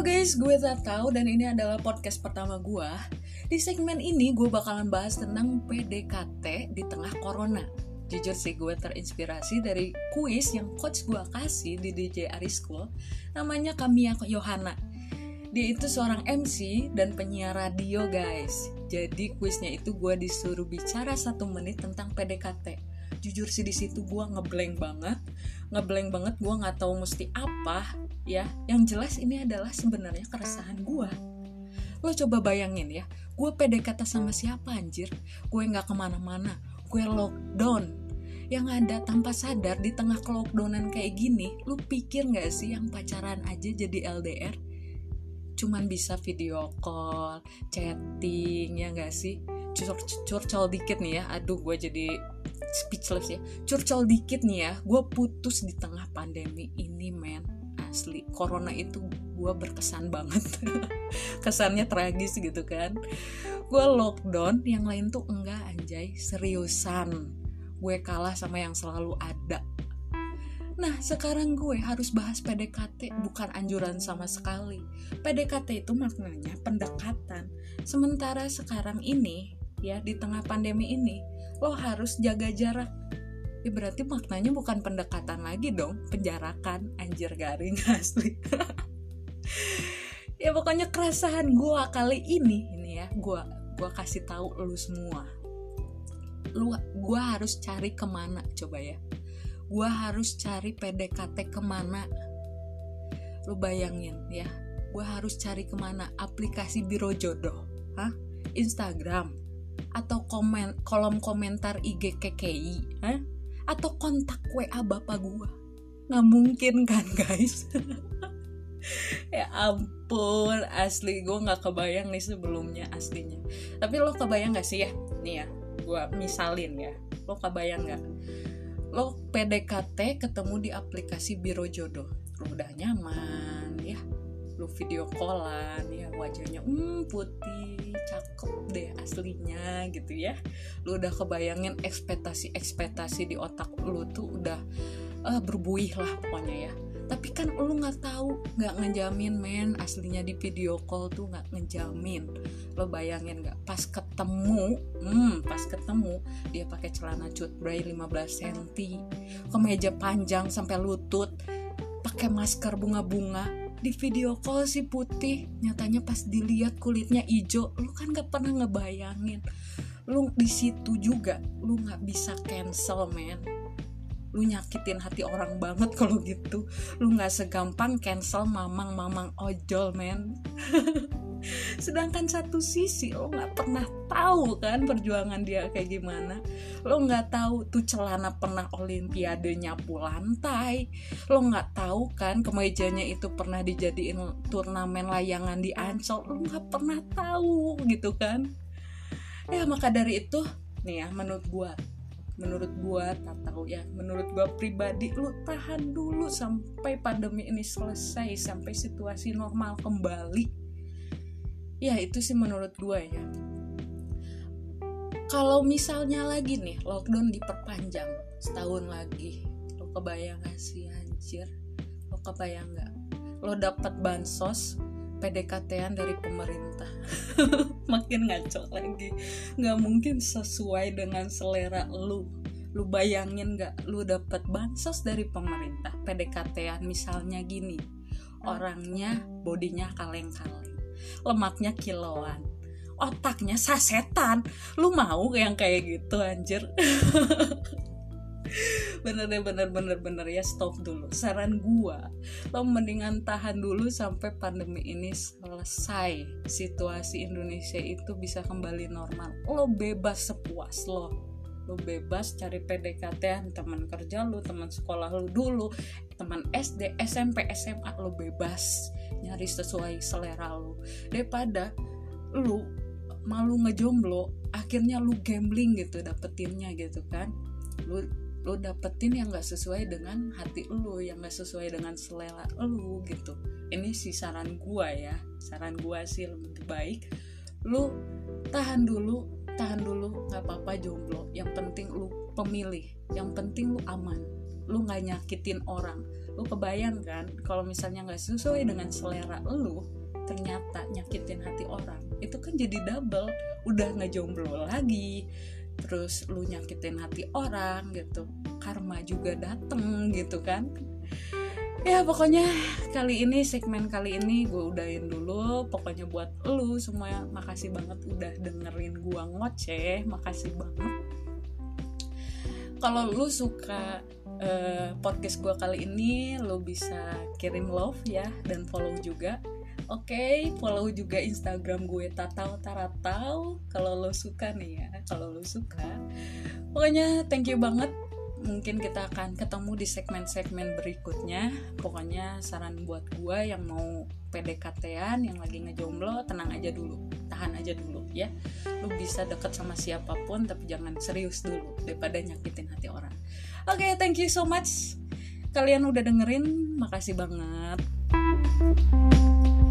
Halo guys, gue tahu dan ini adalah podcast pertama gue. Di segmen ini gue bakalan bahas tentang PDKT di tengah corona. Jujur sih gue terinspirasi dari kuis yang coach gue kasih di DJ Ari School. Namanya Kamia Yohana. Dia itu seorang MC dan penyiar radio guys. Jadi kuisnya itu gue disuruh bicara satu menit tentang PDKT jujur sih di situ gue ngeblank banget ngeblank banget gue nggak tahu mesti apa ya yang jelas ini adalah sebenarnya keresahan gue lo coba bayangin ya gue PDKT sama siapa anjir? Gue nggak ke mana-mana gue lockdown. Yang ada tanpa sadar di tengah lockdownan kayak gini lu pikir nggak sih yang pacaran aja jadi LDR cuman bisa video call chatting ya nggak sih? Curcol curcol dikit nih ya aduh gue jadi speechless ya. Curcol dikit nih ya gue putus di tengah pandemi ini men asli. Corona itu gue berkesan banget. Kesannya tragis gitu kan. Gue lockdown yang lain tuh enggak anjay. Seriusan. Gue kalah sama yang selalu ada. Nah, sekarang gue harus bahas PDKT bukan anjuran sama sekali. PDKT itu maknanya pendekatan. Sementara sekarang ini, ya di tengah pandemi ini, lo harus jaga jarak ya berarti maknanya bukan pendekatan lagi dong penjarakan. Anjir garing asli. Ya pokoknya keresahan gue kali ini ini ya gue gue kasih tahu lu semua. Lu gue harus cari ke mana coba ya. Gue harus cari PDKT ke mana? Lu bayangin ya gue harus cari ke mana? Aplikasi biro jodoh hah? Instagram? Atau komen kolom komentar IG KKI eh? Atau kontak WA bapak gua. Nggak mungkin kan guys? Ya ampun asli. Gue nggak kebayang nih sebelumnya aslinya. Tapi lo kebayang gak sih ya? Nih ya gue misalin ya. Lo kebayang nggak? Lo PDKT ketemu di aplikasi biro jodoh. Udah nyaman ya lu video callan ya wajahnya hmm putih cakep deh aslinya gitu ya. Lu udah kebayangin ekspektasi ekspektasi di otak lu tuh udah uh, berbuih lah pokoknya ya. Tapi kan lu nggak tahu nggak ngejamin men aslinya di video call tuh nggak ngejamin. Lo bayangin nggak? Pas ketemu hmm pas ketemu dia pakai celana cut bray 15 cm kemeja panjang sampai lutut pakai masker bunga-bunga di video call si putih nyatanya pas dilihat kulitnya hijau lu kan gak pernah ngebayangin. Lu di situ juga lu nggak bisa cancel men lu nyakitin hati orang banget kalau gitu. Lu nggak segampang cancel mamang mamang ojol men. Sedangkan satu sisi lo nggak pernah tahu kan perjuangan dia kayak gimana. Lo nggak tahu tuh celana pernah olimpiade nyapu lantai lo nggak tahu kan kemejanya itu pernah dijadiin turnamen layangan di ancol. Lo nggak pernah tahu gitu kan. Ya maka dari itu nih ya menurut gua menurut gua tak tahu ya menurut gua pribadi lu tahan dulu sampai pandemi ini selesai sampai situasi normal kembali. Ya itu sih menurut gue ya. Kalau misalnya lagi nih lockdown diperpanjang setahun lagi lo kebayang gak sih anjir? Lo kebayang gak? Lo dapat bansos PDKT-an dari pemerintah. Makin ngaco lagi. Nggak mungkin sesuai dengan selera lu. Lu bayangin gak lu dapat bansos dari pemerintah PDKT-an misalnya gini. Orangnya bodinya kaleng-kaleng lemaknya kiloan otaknya sasetan. Lu mau yang kayak gitu anjir bener deh bener bener bener ya stop dulu. Saran gua lo mendingan tahan dulu sampai pandemi ini selesai. Situasi Indonesia itu bisa kembali normal. Lo bebas sepuas lo. Lu bebas cari PDKT teman kerja lu teman sekolah lu dulu teman SD SMP SMA lu bebas nyari sesuai selera lu daripada lu malu ngejomblo akhirnya lu gambling gitu dapetinnya gitu kan. Lu lu dapetin yang gak sesuai dengan hati lu yang gak sesuai dengan selera lu gitu. Ini sih saran gua ya saran gua sih lebih baik. Lu tahan dulu tahan dulu nggak apa-apa jomblo. Yang penting lu pemilih yang penting lu aman. Lu nggak nyakitin orang. Lu kebayang kan kalau misalnya nggak sesuai dengan selera lu ternyata nyakitin hati orang itu kan jadi double. Udah nggak jomblo lagi terus lu nyakitin hati orang gitu karma juga dateng gitu kan. Ya pokoknya kali ini segmen kali ini gue udahin dulu. Pokoknya buat lu semua makasih banget udah dengerin gue ngoceh makasih banget. Kalau lu suka uh, podcast gue kali ini lu bisa kirim love ya dan follow juga Oke, okay, follow juga Instagram gue Tatau Taratau kalau lo suka nih ya, kalau lo suka. Pokoknya thank you banget. Mungkin kita akan ketemu di segmen-segmen berikutnya. Pokoknya saran buat gue yang mau PDKT-an, yang lagi ngejomblo, tenang aja dulu, tahan aja dulu ya. Lo bisa deket sama siapa pun, tapi jangan serius dulu daripada nyakitin hati orang. Oke, okay, thank you so much. Kalian udah dengerin, makasih banget. thank you